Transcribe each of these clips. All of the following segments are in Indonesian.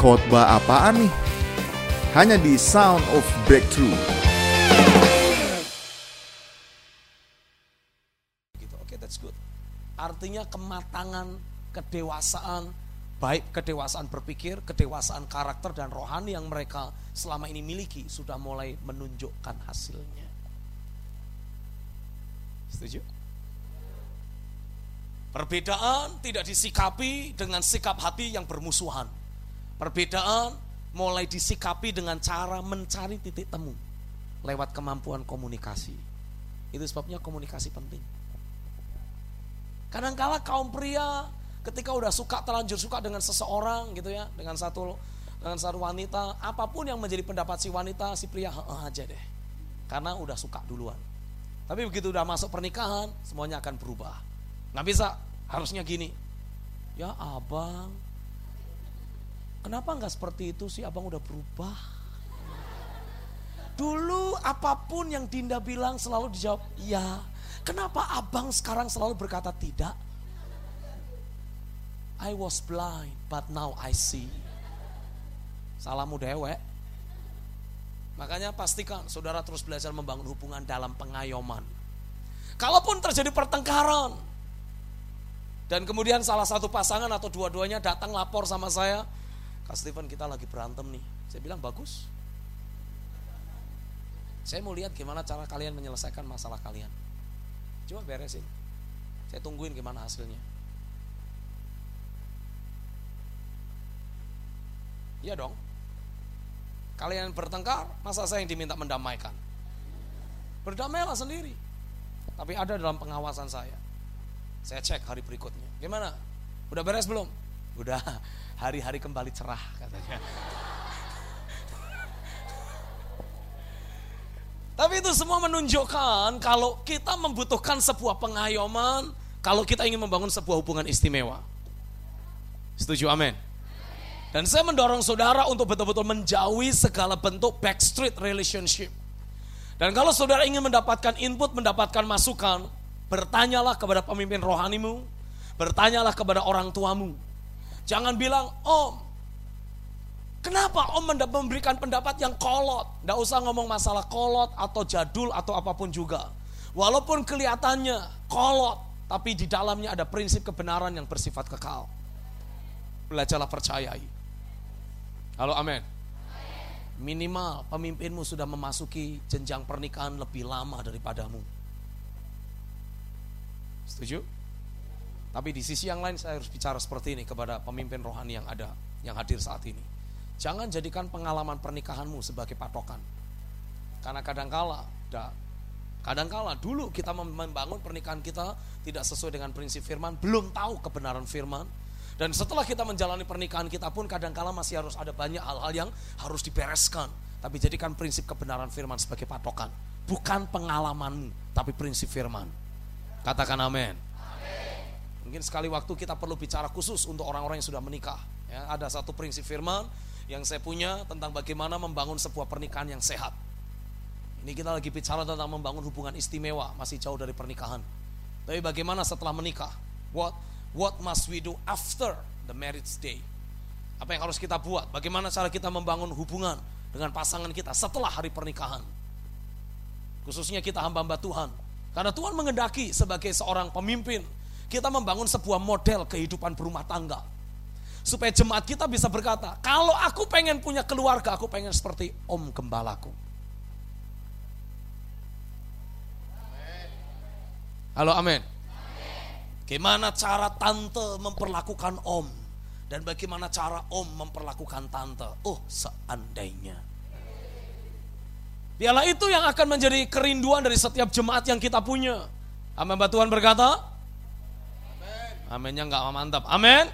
khotbah apaan nih? Hanya di Sound of Breakthrough. gitu. Oke, that's good. Artinya kematangan, kedewasaan, baik kedewasaan berpikir, kedewasaan karakter dan rohani yang mereka selama ini miliki sudah mulai menunjukkan hasilnya. Setuju? Perbedaan tidak disikapi dengan sikap hati yang bermusuhan. Perbedaan mulai disikapi dengan cara mencari titik temu lewat kemampuan komunikasi. Itu sebabnya komunikasi penting. Kadangkala kaum pria ketika udah suka terlanjur suka dengan seseorang gitu ya, dengan satu dengan satu wanita, apa pun yang menjadi pendapat si wanita, si pria aja deh. Karena udah suka duluan. Tapi begitu udah masuk pernikahan, semuanya akan berubah. Nggak bisa, harusnya gini. Ya abang, kenapa nggak seperti itu sih abang udah berubah? Dulu apa pun yang Dinda bilang selalu dijawab, iya. Kenapa abang sekarang selalu berkata tidak? I was blind, but now I see. Salamu dewek. Makanya pastikan saudara terus belajar membangun hubungan dalam pengayoman. Kalaupun terjadi pertengkaran, dan kemudian salah satu pasangan atau dua-duanya datang lapor sama saya, Kak Steven kita lagi berantem nih. Saya bilang bagus. Saya mau lihat gimana cara kalian menyelesaikan masalah kalian. Coba beresin. Saya tungguin gimana hasilnya. Iya dong. Kalian bertengkar, masa saya yang diminta mendamaikan? Berdamailah sendiri. Tapi ada dalam pengawasan saya. Saya cek hari berikutnya. Gimana? Udah beres belum? Udah. Hari-hari kembali cerah katanya. Tapi itu semua menunjukkan kalau kita membutuhkan sebuah pengayoman, kalau kita ingin membangun sebuah hubungan istimewa. Setuju amin. Dan saya mendorong saudara untuk betul-betul menjauhi segala bentuk backstreet relationship. Dan kalau saudara ingin mendapatkan input, mendapatkan masukan, bertanyalah kepada pemimpin rohanimu, bertanyalah kepada orang tuamu. Jangan bilang, om, kenapa om memberikan pendapat yang kolot? Tidak usah ngomong masalah kolot atau jadul atau apa pun juga. Walaupun kelihatannya kolot, tapi di dalamnya ada prinsip kebenaran yang bersifat kekal. Belajarlah percayai. Halo amin. Minimal pemimpinmu sudah memasuki jenjang pernikahan lebih lama daripadamu. Setuju? Tapi di sisi yang lain saya harus bicara seperti ini kepada pemimpin rohani yang ada, yang hadir saat ini. Jangan jadikan pengalaman pernikahanmu sebagai patokan. Karena kadangkala, kadangkala dulu kita membangun pernikahan kita tidak sesuai dengan prinsip firman, belum tahu kebenaran firman, dan setelah kita menjalani pernikahan kita pun kadangkala masih harus ada banyak hal-hal yang harus dibereskan. Tapi jadikan prinsip kebenaran firman sebagai patokan. Bukan pengalamanmu, tapi prinsip firman. Katakan amin. Mungkin sekali waktu kita perlu bicara khusus untuk orang-orang yang sudah menikah. Ya, ada satu prinsip firman yang saya punya tentang bagaimana membangun sebuah pernikahan yang sehat. Ini kita lagi bicara tentang membangun hubungan istimewa, masih jauh dari pernikahan. Tapi bagaimana setelah menikah? What What must we do after the marriage day? Apa yang harus kita buat? Bagaimana cara kita membangun hubungan dengan pasangan kita setelah hari pernikahan? Khususnya kita hamba-hamba Tuhan. Karena Tuhan mengendaki sebagai seorang pemimpin, kita membangun sebuah model kehidupan berumah tangga. Supaya jemaat kita bisa berkata, kalau aku pengen punya keluarga, aku pengen seperti om gembalaku. Halo amin. Bagaimana cara tante memperlakukan om dan bagaimana cara om memperlakukan tante. Oh, seandainya. Biarlah itu yang akan menjadi kerinduan dari setiap jemaat yang kita punya. Amin. Tuhan berkata. Amin. Aminnya nggak mantap. Amin.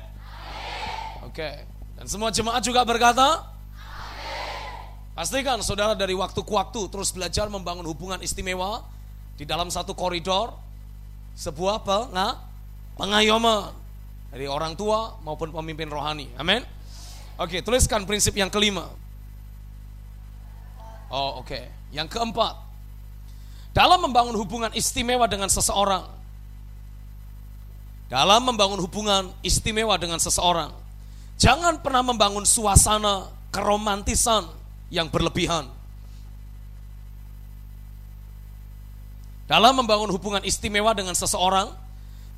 Oke. Dan semua jemaat juga berkata. Amin. Pastikan saudara dari waktu ke waktu terus belajar membangun hubungan istimewa di dalam satu koridor sebuah? Nah, pengayoman dari orang tua maupun pemimpin rohani. Amin. Oke, tuliskan prinsip yang kelima. Oh, oke. Okay. Yang keempat. Dalam membangun hubungan istimewa dengan seseorang. Dalam membangun hubungan istimewa dengan seseorang, Jangan pernah membangun suasana keromantisan yang berlebihan. Dalam membangun hubungan istimewa dengan seseorang,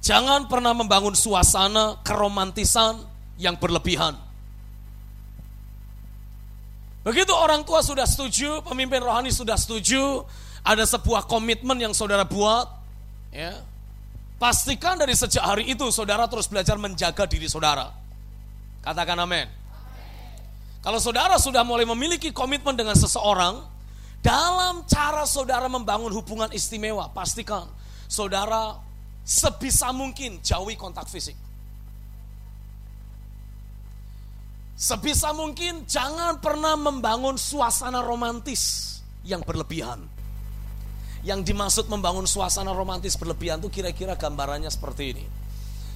jangan pernah membangun suasana keromantisan yang berlebihan. Begitu orang tua sudah setuju, pemimpin rohani sudah setuju, ada sebuah komitmen yang saudara buat, ya. Pastikan dari sejak hari itu saudara terus belajar menjaga diri saudara. Katakan amin. Kalau saudara sudah mulai memiliki komitmen dengan seseorang, dalam cara saudara membangun hubungan istimewa, pastikan saudara sebisa mungkin jauhi kontak fisik. Sebisa mungkin jangan pernah membangun suasana romantis yang berlebihan. Yang dimaksud membangun suasana romantis berlebihan itu kira-kira gambarannya seperti ini.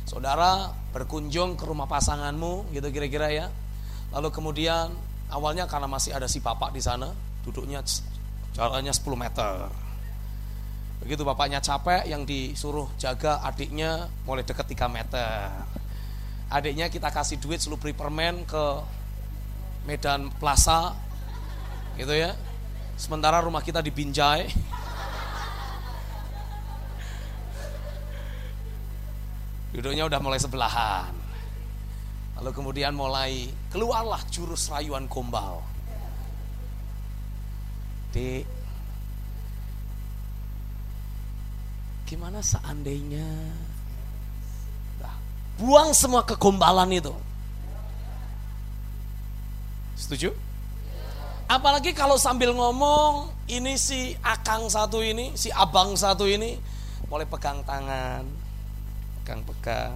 Saudara berkunjung ke rumah pasanganmu gitu kira-kira ya. Lalu kemudian awalnya karena masih ada si bapak di sana, duduknya jaraknya 10 meter. Begitu bapaknya capek, yang disuruh jaga adiknya mulai deket 3 meter. Adiknya kita kasih duit seluruh beli permen ke Medan Plaza, gitu ya. Sementara rumah kita di Duduknya udah mulai sebelahan. Lalu kemudian mulai keluarlah jurus rayuan gombal. Dek, gimana seandainya buang semua kegombalan itu. Setuju? Apalagi kalau sambil ngomong, ini si akang satu ini, si abang satu ini, mulai pegang tangan, pegang-pegang.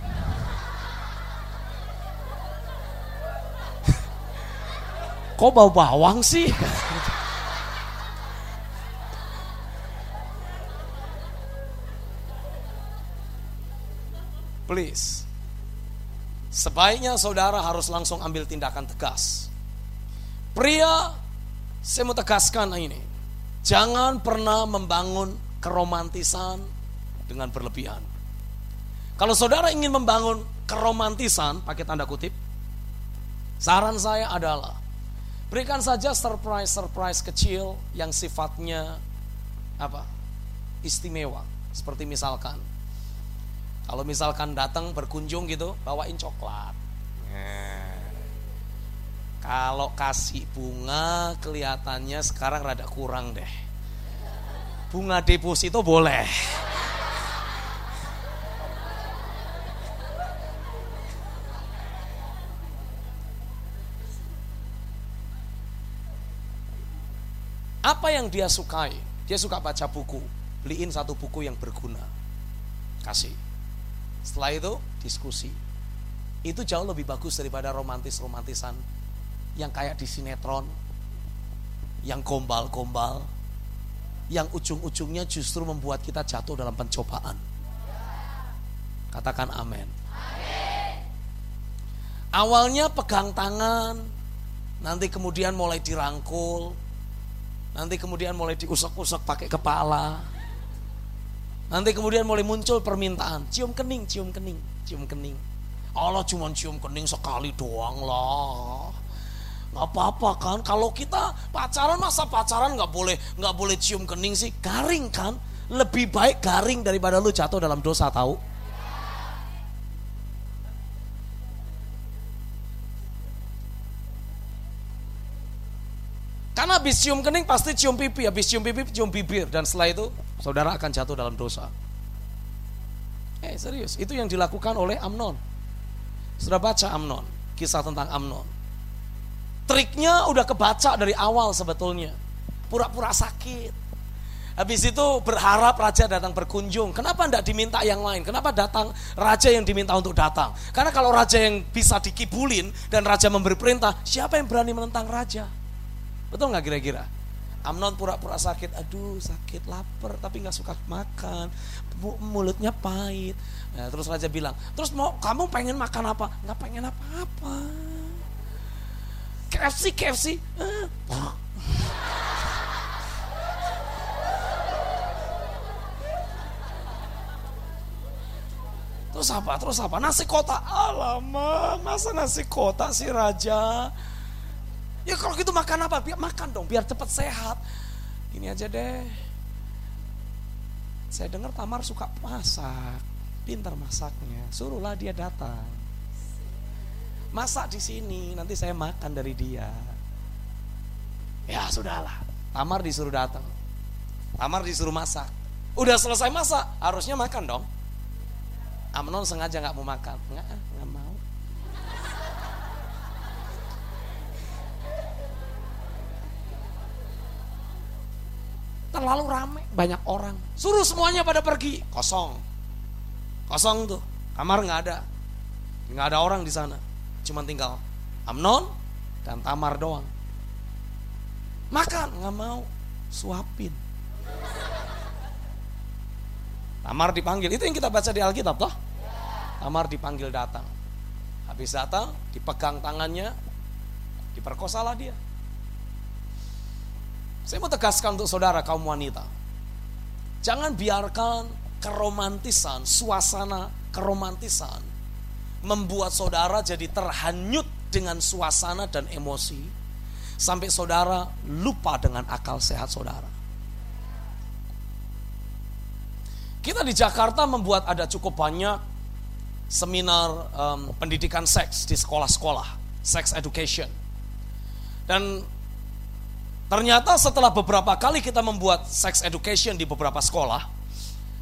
Kok bau bawang sih? Please. Sebaiknya saudara harus langsung ambil tindakan tegas. Pria, saya mau tegaskan ini. Jangan pernah membangun keromantisan dengan berlebihan. Kalau saudara ingin membangun keromantisan, pakai tanda kutip, saran saya adalah Berikan saja surprise-surprise kecil yang sifatnya apa? istimewa. Seperti misalkan kalau misalkan datang berkunjung gitu, bawain coklat. Kalau kasih bunga kelihatannya sekarang rada kurang deh. Bunga deposito boleh. Apa yang dia sukai? Dia suka baca buku. Beliin satu buku yang berguna. Kasih. Setelah itu diskusi. Itu jauh lebih bagus daripada romantis-romantisan yang kayak di sinetron, yang gombal-gombal, yang ujung-ujungnya justru membuat kita jatuh dalam pencobaan. Katakan amin. Awalnya pegang tangan, nanti kemudian mulai dirangkul, Nanti kemudian mulai diusap-usap pakai kepala. Nanti kemudian mulai muncul permintaan, cium kening, cium kening, cium kening. Allah cuma cium kening sekali doang lah. Gak apa-apa kan, kalau kita pacaran masa pacaran nggak boleh nggak boleh cium kening sih, garing kan? Lebih baik garing daripada lu jatuh dalam dosa tahu. Karena habis cium kening pasti cium pipi, habis cium pipi cium bibir dan setelah itu saudara akan jatuh dalam dosa. Eh serius, itu yang dilakukan oleh Amnon. Sudah baca Amnon, kisah tentang Amnon. Triknya udah kebaca dari awal sebetulnya. Pura-pura sakit. Habis itu berharap raja datang berkunjung. Kenapa tidak diminta yang lain? Kenapa datang raja yang diminta untuk datang? Karena kalau raja yang bisa dikibulin dan raja memberi perintah, siapa yang berani menentang raja? Betul nggak kira-kira? Amnon pura-pura sakit, aduh sakit, lapar, tapi nggak suka makan, mulutnya pahit. Nah, terus raja bilang, terus mau kamu pengen makan apa? Nggak pengen apa-apa. KFC, KFC. Eh. Terus apa? Terus apa? Nasi kotak. Alamak, masa nasi kotak sih raja? Ya kalau gitu makan apa? Biar makan dong, biar cepat sehat. Gini aja deh. Saya dengar Tamar suka masak, pintar masaknya. Suruhlah dia datang. Masak di sini, nanti saya makan dari dia. Ya sudahlah, Tamar disuruh datang. Tamar disuruh masak. Udah selesai masak, harusnya makan dong. Amnon sengaja nggak mau makan, nggak, Terlalu rame, banyak orang. Suruh semuanya pada pergi, kosong, kosong tuh, kamar nggak ada, nggak ada orang di sana, cuma tinggal Amnon dan Tamar doang. Makan nggak mau, suapin. Tamar dipanggil, itu yang kita baca di Alkitab toh? Tamar dipanggil datang. Habis datang, dipegang tangannya, diperkosalah dia. Saya mau tegaskan untuk saudara kaum wanita. Jangan biarkan keromantisan, suasana keromantisan membuat saudara jadi terhanyut dengan suasana dan emosi sampai saudara lupa dengan akal sehat saudara. Kita di Jakarta membuat ada cukup banyak seminar um, pendidikan seks di sekolah-sekolah, sex education. Dan ternyata setelah beberapa kali kita membuat sex education di beberapa sekolah,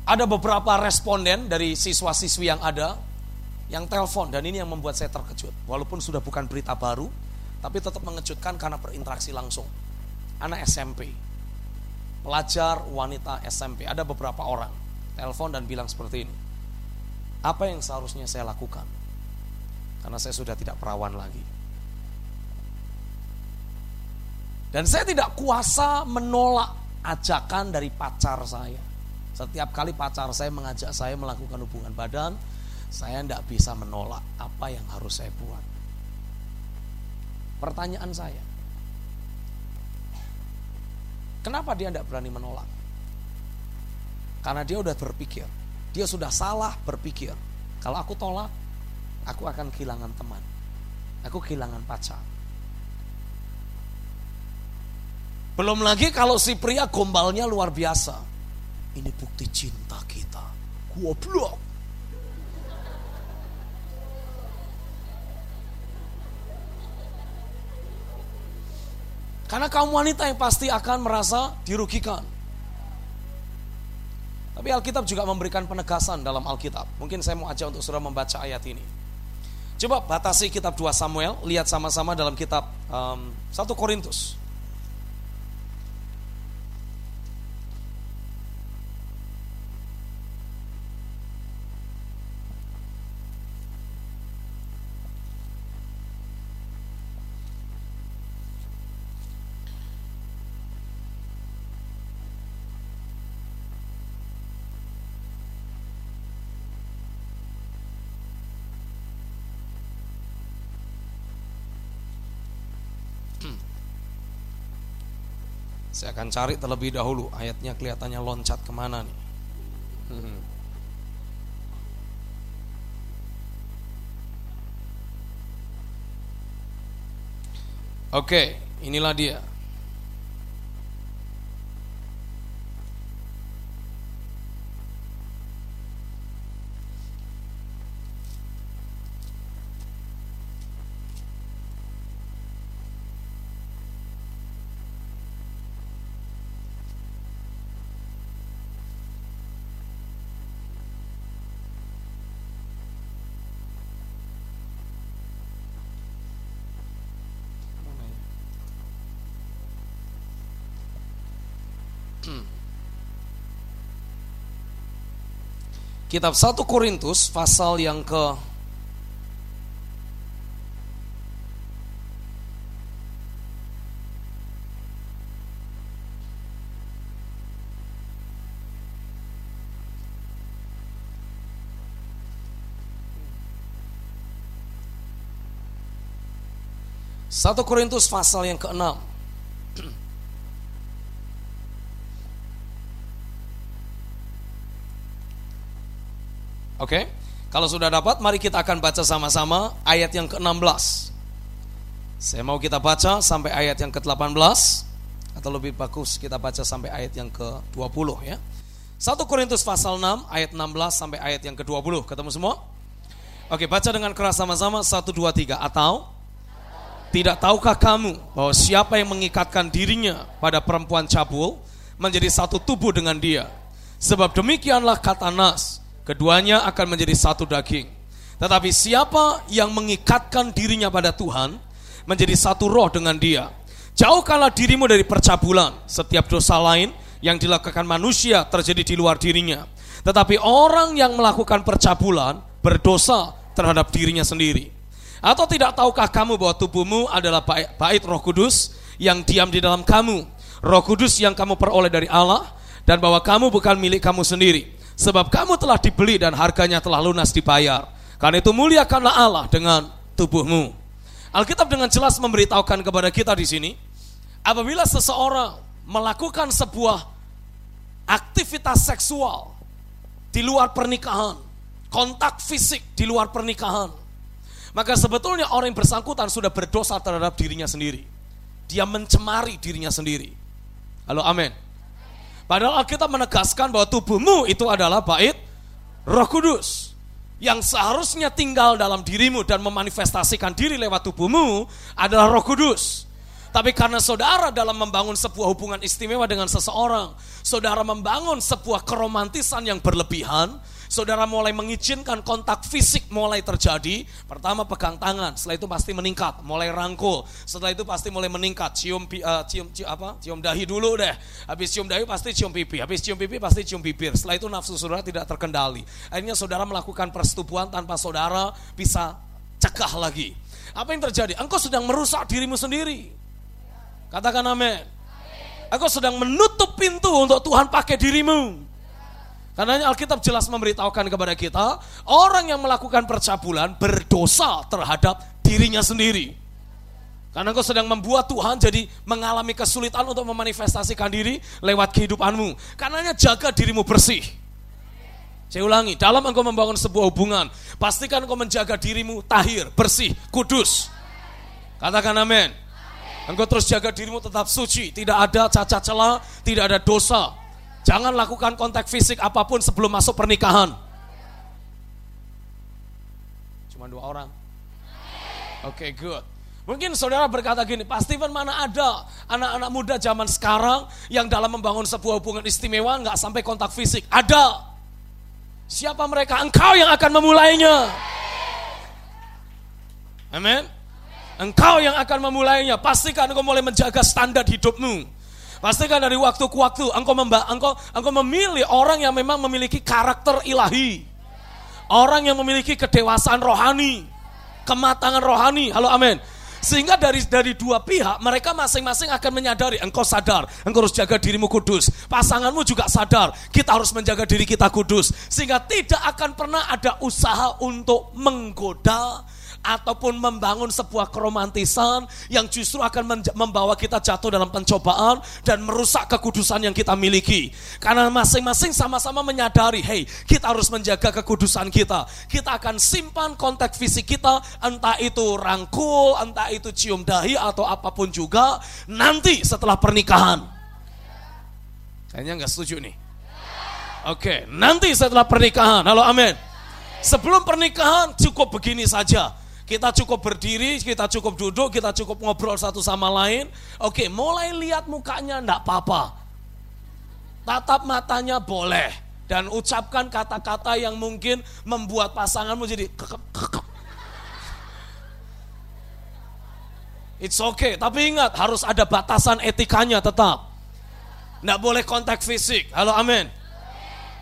ada beberapa responden dari siswa-siswi yang ada yang telepon dan ini yang membuat saya terkejut. Walaupun sudah bukan berita baru, tapi tetap mengejutkan karena berinteraksi langsung. Anak SMP, pelajar wanita SMP, ada beberapa orang telepon dan bilang seperti ini. Apa yang seharusnya saya lakukan? Karena saya sudah tidak perawan lagi. Dan saya tidak kuasa menolak ajakan dari pacar saya. Setiap kali pacar saya mengajak saya melakukan hubungan badan, saya tidak bisa menolak apa yang harus saya buat. Pertanyaan saya, kenapa dia tidak berani menolak? Karena dia udah berpikir, dia sudah salah berpikir. Kalau aku tolak, aku akan kehilangan teman. Aku kehilangan pacar. Belum lagi kalau si pria gombalnya luar biasa. Ini bukti cinta kita. Goblok. Karena kaum wanita yang pasti akan merasa dirugikan. Tapi Alkitab juga memberikan penegasan dalam Alkitab. Mungkin saya mau ajak untuk saudara membaca ayat ini. Coba batasi kitab 2 Samuel, lihat sama-sama dalam kitab um, 1 Korintus. Saya akan cari terlebih dahulu ayatnya kelihatannya loncat ke mana nih. Hmm. Oke, inilah dia. Kitab 1 Korintus pasal yang ke Satu Korintus pasal yang ke-6 Oke. Okay? Kalau sudah dapat, mari kita akan baca sama-sama ayat yang ke-16. Saya mau kita baca sampai ayat yang ke-18 atau lebih bagus kita baca sampai ayat yang ke-20 ya. 1 Korintus pasal 6 ayat 16 sampai ayat yang ke-20. Ketemu semua? Oke, baca dengan keras sama-sama 1 2 3 atau tidak tahukah kamu bahwa siapa yang mengikatkan dirinya pada perempuan cabul menjadi satu tubuh dengan dia? Sebab demikianlah kata Nas, keduanya akan menjadi satu daging. Tetapi siapa yang mengikatkan dirinya pada Tuhan menjadi satu roh dengan dia. Jauhkanlah dirimu dari percabulan. Setiap dosa lain yang dilakukan manusia terjadi di luar dirinya. Tetapi orang yang melakukan percabulan berdosa terhadap dirinya sendiri. Atau tidak tahukah kamu bahwa tubuhmu adalah bait, roh kudus yang diam di dalam kamu. Roh kudus yang kamu peroleh dari Allah dan bahwa kamu bukan milik kamu sendiri. Sebab kamu telah dibeli dan harganya telah lunas dibayar. Karena itu muliakanlah Allah dengan tubuhmu. Alkitab dengan jelas memberitahukan kepada kita di sini, apabila seseorang melakukan sebuah aktivitas seksual di luar pernikahan, kontak fisik di luar pernikahan, maka sebetulnya orang yang bersangkutan sudah berdosa terhadap dirinya sendiri. Dia mencemari dirinya sendiri. Halo, amin. Padahal Alkitab menegaskan bahwa tubuhmu itu adalah bait Roh Kudus yang seharusnya tinggal dalam dirimu dan memanifestasikan diri lewat tubuhmu adalah Roh Kudus. Tapi karena saudara dalam membangun sebuah hubungan istimewa dengan seseorang, saudara membangun sebuah keromantisan yang berlebihan, saudara mulai mengizinkan kontak fisik mulai terjadi, pertama pegang tangan, setelah itu pasti meningkat, mulai rangkul, setelah itu pasti mulai meningkat, cium uh, cium, cium apa? Cium dahi dulu deh. Habis cium dahi pasti cium pipi, habis cium pipi pasti cium bibir. Setelah itu nafsu saudara tidak terkendali. Akhirnya saudara melakukan persetubuhan tanpa saudara bisa cegah lagi. Apa yang terjadi? Engkau sedang merusak dirimu sendiri. Katakan amin. Engkau sedang menutup pintu untuk Tuhan pakai dirimu. Karena Alkitab jelas memberitahukan kepada kita, orang yang melakukan percabulan berdosa terhadap dirinya sendiri. Karena engkau sedang membuat Tuhan jadi mengalami kesulitan untuk memanifestasikan diri lewat kehidupanmu. Karena jaga dirimu bersih. Saya ulangi, dalam engkau membangun sebuah hubungan, pastikan engkau menjaga dirimu tahir, bersih, kudus. Katakan amin. Engkau terus jaga dirimu tetap suci, tidak ada cacat celah, tidak ada dosa, Jangan lakukan kontak fisik apa pun sebelum masuk pernikahan. Cuma dua orang. Oke, okay, good. Mungkin saudara berkata gini, Pak Steven mana ada anak-anak muda zaman sekarang yang dalam membangun sebuah hubungan istimewa nggak sampai kontak fisik? Ada. Siapa mereka? Engkau yang akan memulainya. Amin. Engkau yang akan memulainya. Pastikan engkau mulai menjaga standar hidupmu. Pastikan dari waktu ke waktu engkau, memba, engkau, engkau memilih orang yang memang memiliki karakter ilahi. Orang yang memiliki kedewasaan rohani. Kematangan rohani. Halo amin. Sehingga dari dari dua pihak mereka masing-masing akan menyadari engkau sadar, engkau harus jaga dirimu kudus. Pasanganmu juga sadar, kita harus menjaga diri kita kudus. Sehingga tidak akan pernah ada usaha untuk menggoda, ataupun membangun sebuah keromantisan yang justru akan membawa kita jatuh dalam pencobaan dan merusak kekudusan yang kita miliki. Karena masing-masing sama-sama menyadari, hey, kita harus menjaga kekudusan kita. Kita akan simpan kontak fisik kita, entah itu rangkul, entah itu cium dahi atau apa pun juga nanti setelah pernikahan. Kayaknya nggak setuju nih. Oke, nanti setelah pernikahan. Halo, amin. Sebelum pernikahan cukup begini saja. Kita cukup berdiri, kita cukup duduk, kita cukup ngobrol satu sama lain. Oke, mulai lihat mukanya enggak apa-apa. Tatap matanya boleh. Dan ucapkan kata-kata yang mungkin membuat pasanganmu jadi It's okay, tapi ingat harus ada batasan etikanya tetap. Nggak boleh kontak fisik. Halo, amin.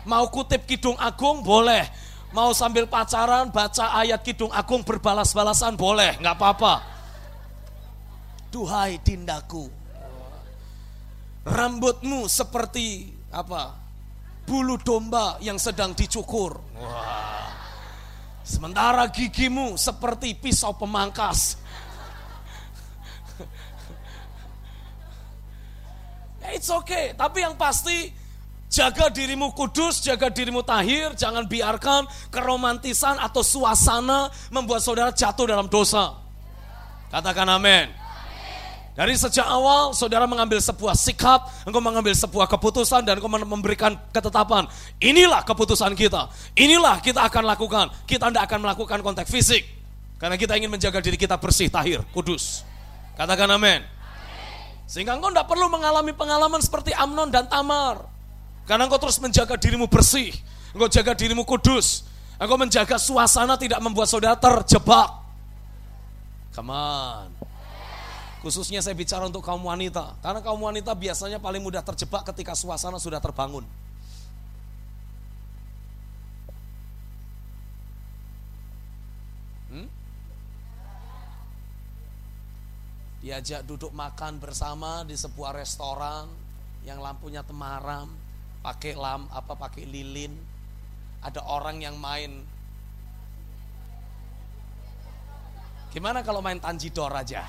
Mau kutip Kidung Agung boleh Mau sambil pacaran baca ayat Kidung Agung berbalas-balasan boleh, nggak apa-apa. Duhai tindaku, rambutmu seperti apa? Bulu domba yang sedang dicukur. Sementara gigimu seperti pisau pemangkas. It's okay, tapi yang pasti Jaga dirimu kudus, jaga dirimu tahir, jangan biarkan keromantisan atau suasana membuat saudara jatuh dalam dosa. Katakan amin. Dari sejak awal saudara mengambil sebuah sikap, engkau mengambil sebuah keputusan dan engkau memberikan ketetapan. Inilah keputusan kita. Inilah kita akan lakukan. Kita tidak akan melakukan kontak fisik. Karena kita ingin menjaga diri kita bersih, tahir, kudus. Katakan amin. Sehingga engkau tidak perlu mengalami pengalaman seperti Amnon dan Tamar. Karena engkau terus menjaga dirimu bersih, engkau jaga dirimu kudus, engkau menjaga suasana tidak membuat saudara terjebak. Come on. Khususnya saya bicara untuk kaum wanita, karena kaum wanita biasanya paling mudah terjebak ketika suasana sudah terbangun. Hmm? Diajak duduk makan bersama di sebuah restoran yang lampunya temaram, pakai lam apa pakai lilin. Ada orang yang main. Gimana kalau main tanjidor aja?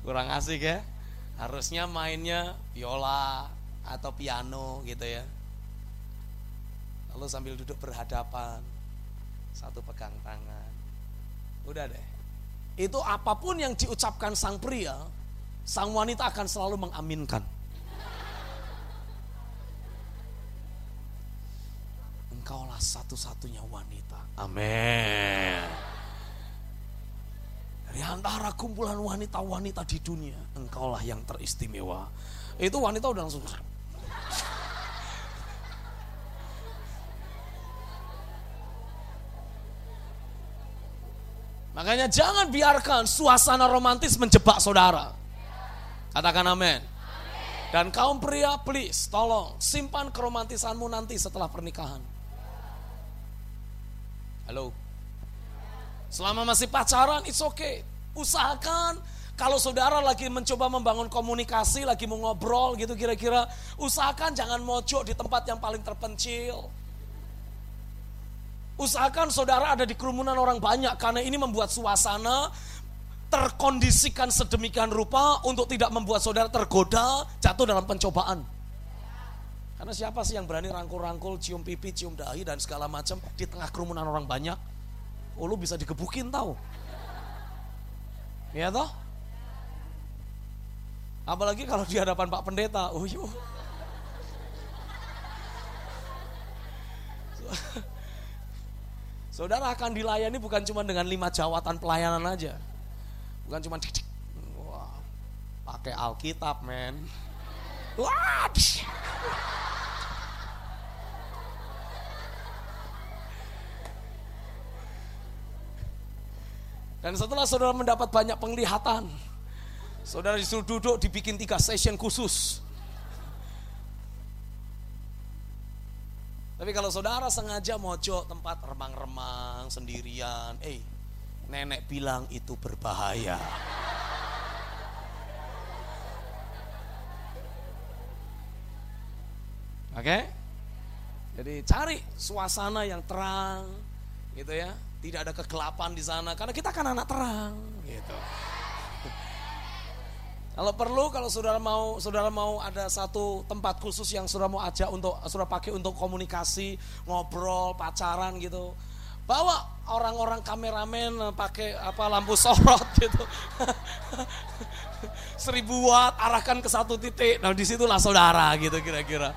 Kurang asik ya? Harusnya mainnya viola atau piano gitu ya. Lalu sambil duduk berhadapan satu pegang tangan. Udah deh. Itu apa pun yang diucapkan sang pria sang wanita akan selalu mengaminkan satu-satunya wanita. Amin. Dari antara kumpulan wanita-wanita di dunia, engkaulah yang teristimewa. Itu wanita udah langsung Makanya jangan biarkan suasana romantis menjebak saudara. Katakan amin. Dan kaum pria, please, tolong simpan keromantisanmu nanti setelah pernikahan. Halo. Selama masih pacaran, it's okay. Usahakan kalau saudara lagi mencoba membangun komunikasi, lagi mau ngobrol gitu kira-kira, usahakan jangan mojok di tempat yang paling terpencil. Usahakan saudara ada di kerumunan orang banyak karena ini membuat suasana terkondisikan sedemikian rupa untuk tidak membuat saudara tergoda jatuh dalam pencobaan. Karena siapa sih yang berani rangkul-rangkul, cium pipi, cium dahi dan segala macam di tengah kerumunan orang banyak? Oh lu bisa digebukin tahu. Ya toh? Apalagi kalau di hadapan Pak Pendeta, oh yuk. Saudara akan dilayani bukan cuma dengan lima jawatan pelayanan aja. Bukan cuma cik, cik. Wah, pakai Alkitab, men. Wah, Dan setelah saudara mendapat banyak penglihatan, saudara disuruh duduk dibikin tiga session khusus. Tapi kalau saudara sengaja mojok tempat remang-remang sendirian, eh nenek bilang itu berbahaya. Oke? Okay? Jadi cari suasana yang terang, gitu ya tidak ada kegelapan di sana karena kita kan anak terang gitu. Kalau perlu kalau saudara mau saudara mau ada satu tempat khusus yang saudara mau ajak untuk saudara pakai untuk komunikasi, ngobrol, pacaran gitu. Bawa orang-orang kameramen pakai apa lampu sorot gitu. Seribu watt arahkan ke satu titik. Nah di situlah saudara gitu kira-kira.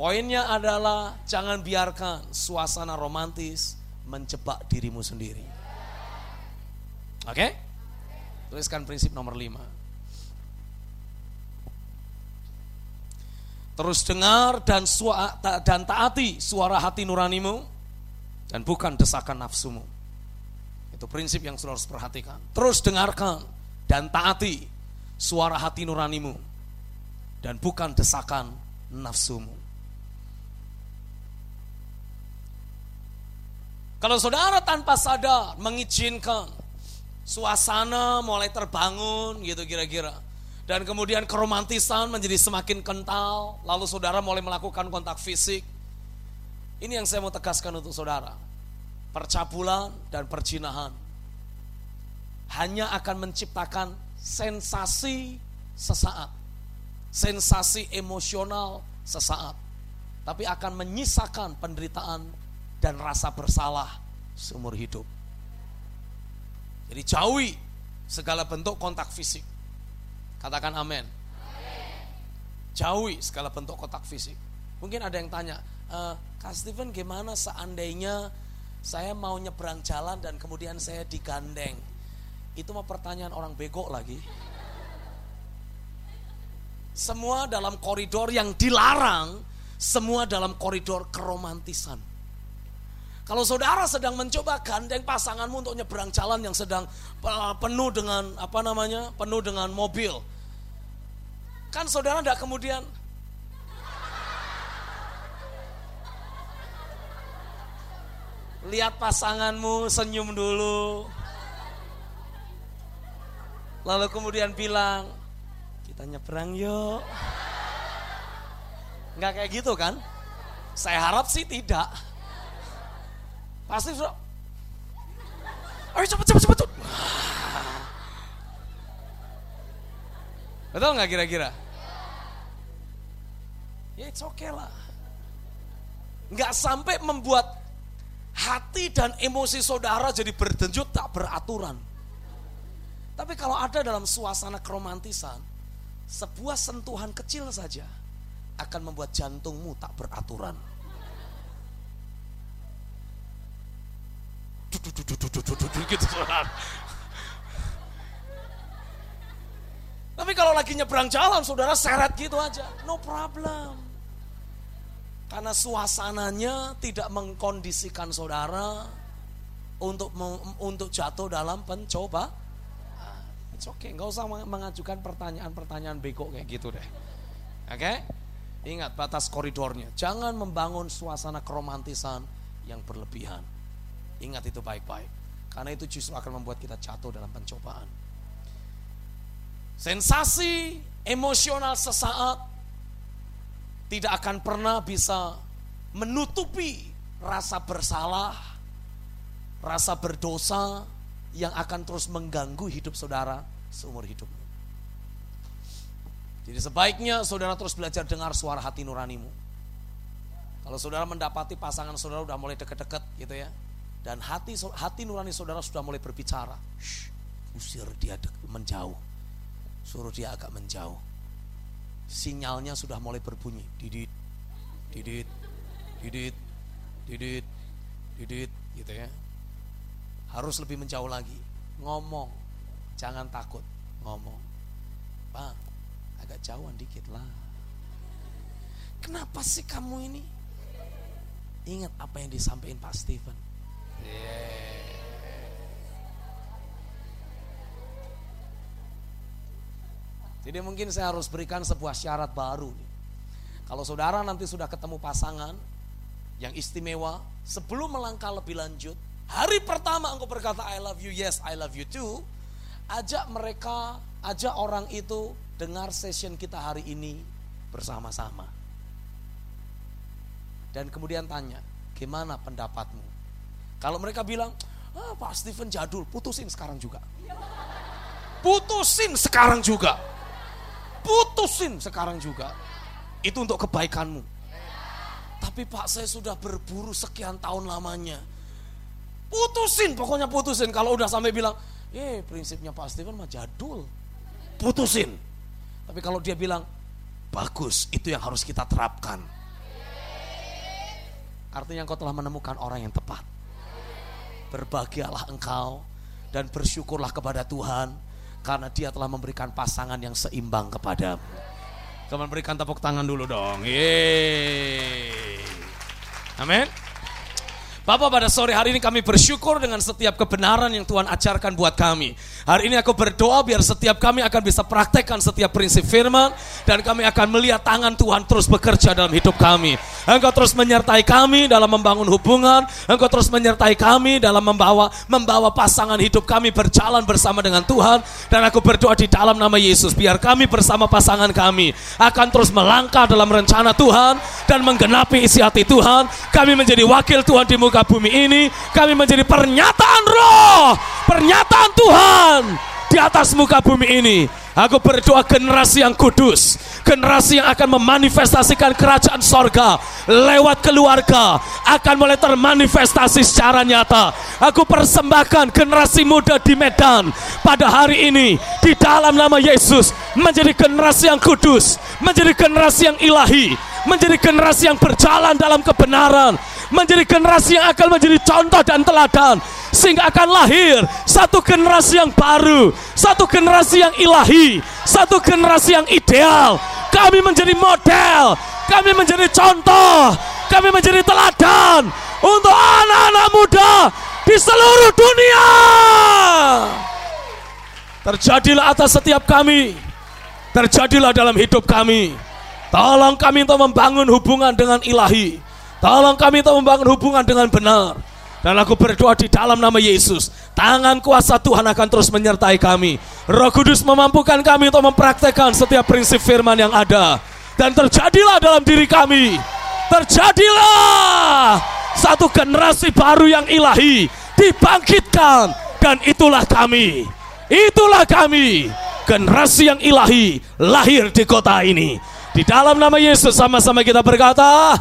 Poinnya adalah jangan biarkan suasana romantis menjebak dirimu sendiri. Oke? Okay? Tuliskan prinsip nomor lima. Terus dengar dan dan taati suara hati nuranimu dan bukan desakan nafsumu. Itu prinsip yang sudah harus perhatikan. Terus dengarkan dan taati suara hati nuranimu dan bukan desakan nafsumu. Kalau saudara tanpa sadar mengizinkan suasana mulai terbangun gitu kira-kira. Dan kemudian keromantisan menjadi semakin kental, lalu saudara mulai melakukan kontak fisik. Ini yang saya mau tegaskan untuk saudara. Percabulan dan perjinahan hanya akan menciptakan sensasi sesaat. Sensasi emosional sesaat. Tapi akan menyisakan penderitaan dan rasa bersalah seumur hidup. Jadi jauhi segala bentuk kontak fisik. Katakan amin. Jauhi segala bentuk kontak fisik. Mungkin ada yang tanya, e, Kak Steven gimana seandainya saya mau nyebrang jalan dan kemudian saya digandeng. Itu mah pertanyaan orang bego lagi. Semua dalam koridor yang dilarang, semua dalam koridor keromantisan. Kalau saudara sedang mencoba gandeng pasanganmu untuk nyebrang jalan yang sedang uh, penuh dengan apa namanya, penuh dengan mobil, kan saudara tidak kemudian lihat pasanganmu senyum dulu, lalu kemudian bilang kita nyebrang yuk, nggak kayak gitu kan? Saya harap sih tidak. Pasti sudah. Ayo cepet cepet cepet. Betul nggak kira-kira? Ya it's okay lah. Nggak sampai membuat hati dan emosi saudara jadi berdenjut tak beraturan. Tapi kalau ada dalam suasana keromantisan, sebuah sentuhan kecil saja akan membuat jantungmu tak beraturan. Gitu Tapi kalau lagi nyebrang jalan, saudara seret gitu aja, no problem. Karena suasananya tidak mengkondisikan saudara untuk untuk jatuh dalam pencoba. It's okay, nggak usah mengajukan pertanyaan-pertanyaan bego kayak gitu deh. Oke? Okay? Ingat batas koridornya. Jangan membangun suasana keromantisan yang berlebihan. Ingat itu baik-baik. Karena itu justru akan membuat kita jatuh dalam pencobaan. Sensasi emosional sesaat tidak akan pernah bisa menutupi rasa bersalah, rasa berdosa yang akan terus mengganggu hidup saudara seumur hidup. Jadi sebaiknya saudara terus belajar dengar suara hati nuranimu. Kalau saudara mendapati pasangan saudara udah mulai deket-deket gitu ya, dan hati hati nurani saudara sudah mulai berbicara. Shh, usir dia menjauh. Suruh dia agak menjauh. Sinyalnya sudah mulai berbunyi. Didit, didit, didit, didit, didit, gitu ya. Harus lebih menjauh lagi. Ngomong, jangan takut ngomong. Pak, agak jauhan dikit lah. Kenapa sih kamu ini? Ingat apa yang disampaikan Pak Stephen jadi mungkin saya harus berikan sebuah syarat baru. Kalau saudara nanti sudah ketemu pasangan yang istimewa, sebelum melangkah lebih lanjut, hari pertama engkau berkata I love you, yes I love you too, ajak mereka, ajak orang itu dengar session kita hari ini bersama-sama. Dan kemudian tanya, gimana pendapatmu? Kalau mereka bilang, ah, Pak Steven jadul, putusin sekarang juga. Putusin sekarang juga. Putusin sekarang juga. Itu untuk kebaikanmu. Tapi Pak saya sudah berburu sekian tahun lamanya. Putusin, pokoknya putusin. Kalau udah sampai bilang, eh prinsipnya Pak Steven mah jadul. Putusin. Tapi kalau dia bilang, bagus, itu yang harus kita terapkan. Artinya engkau telah menemukan orang yang tepat berbahagialah engkau dan bersyukurlah kepada Tuhan karena dia telah memberikan pasangan yang seimbang kepadamu. Kamu berikan tepuk tangan dulu dong. Yeay. Amin. Bapak pada sore hari ini kami bersyukur dengan setiap kebenaran yang Tuhan ajarkan buat kami. Hari ini aku berdoa biar setiap kami akan bisa praktekkan setiap prinsip firman dan kami akan melihat tangan Tuhan terus bekerja dalam hidup kami. Engkau terus menyertai kami dalam membangun hubungan. Engkau terus menyertai kami dalam membawa membawa pasangan hidup kami berjalan bersama dengan Tuhan. Dan aku berdoa di dalam nama Yesus, biar kami bersama pasangan kami akan terus melangkah dalam rencana Tuhan dan menggenapi isi hati Tuhan. Kami menjadi wakil Tuhan di muka bumi ini. Kami menjadi pernyataan roh, pernyataan Tuhan di atas muka bumi ini. Aku berdoa generasi yang kudus, generasi yang akan memanifestasikan kerajaan sorga lewat keluarga akan mulai termanifestasi secara nyata. Aku persembahkan generasi muda di Medan pada hari ini di dalam nama Yesus menjadi generasi yang kudus, menjadi generasi yang ilahi, menjadi generasi yang berjalan dalam kebenaran, menjadi generasi yang akan menjadi contoh dan teladan sehingga akan lahir satu generasi yang baru, satu generasi yang ilahi, satu generasi yang ideal. Kami menjadi model, kami menjadi contoh, kami menjadi teladan untuk anak-anak muda di seluruh dunia. Terjadilah atas setiap kami, terjadilah dalam hidup kami. Tolong kami untuk membangun hubungan dengan ilahi. Tolong kami untuk membangun hubungan dengan benar. Dan aku berdoa di dalam nama Yesus. Tangan kuasa Tuhan akan terus menyertai kami. Roh Kudus memampukan kami untuk mempraktekkan setiap prinsip firman yang ada. Dan terjadilah dalam diri kami. Terjadilah satu generasi baru yang ilahi. Dibangkitkan. Dan itulah kami. Itulah kami. Generasi yang ilahi lahir di kota ini. Di dalam nama Yesus sama-sama kita berkata.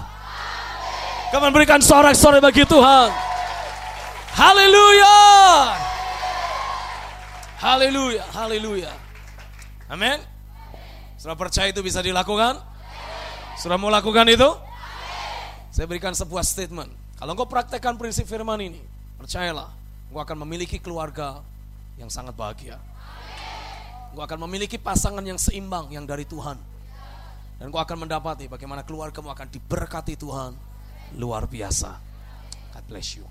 Kamu berikan sorak-sorai bagi Tuhan. Haleluya. Haleluya, haleluya. Amin. Sudah percaya itu bisa dilakukan? Sudah mau lakukan itu? Saya berikan sebuah statement. Kalau engkau praktekkan prinsip firman ini, percayalah, engkau akan memiliki keluarga yang sangat bahagia. Engkau akan memiliki pasangan yang seimbang yang dari Tuhan. Dan engkau akan mendapati bagaimana keluargamu akan diberkati Tuhan luar biasa. God bless you.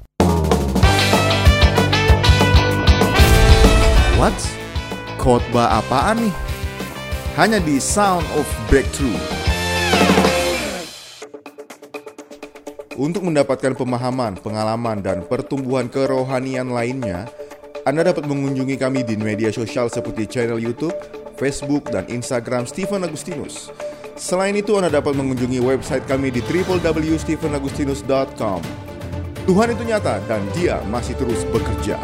What? Khotbah apaan nih? Hanya di Sound of Breakthrough. Untuk mendapatkan pemahaman, pengalaman, dan pertumbuhan kerohanian lainnya, Anda dapat mengunjungi kami di media sosial seperti channel YouTube, Facebook, dan Instagram Stephen Agustinus. Selain itu, Anda dapat mengunjungi website kami di www.stephenagustinus.com. Tuhan itu nyata dan dia masih terus bekerja.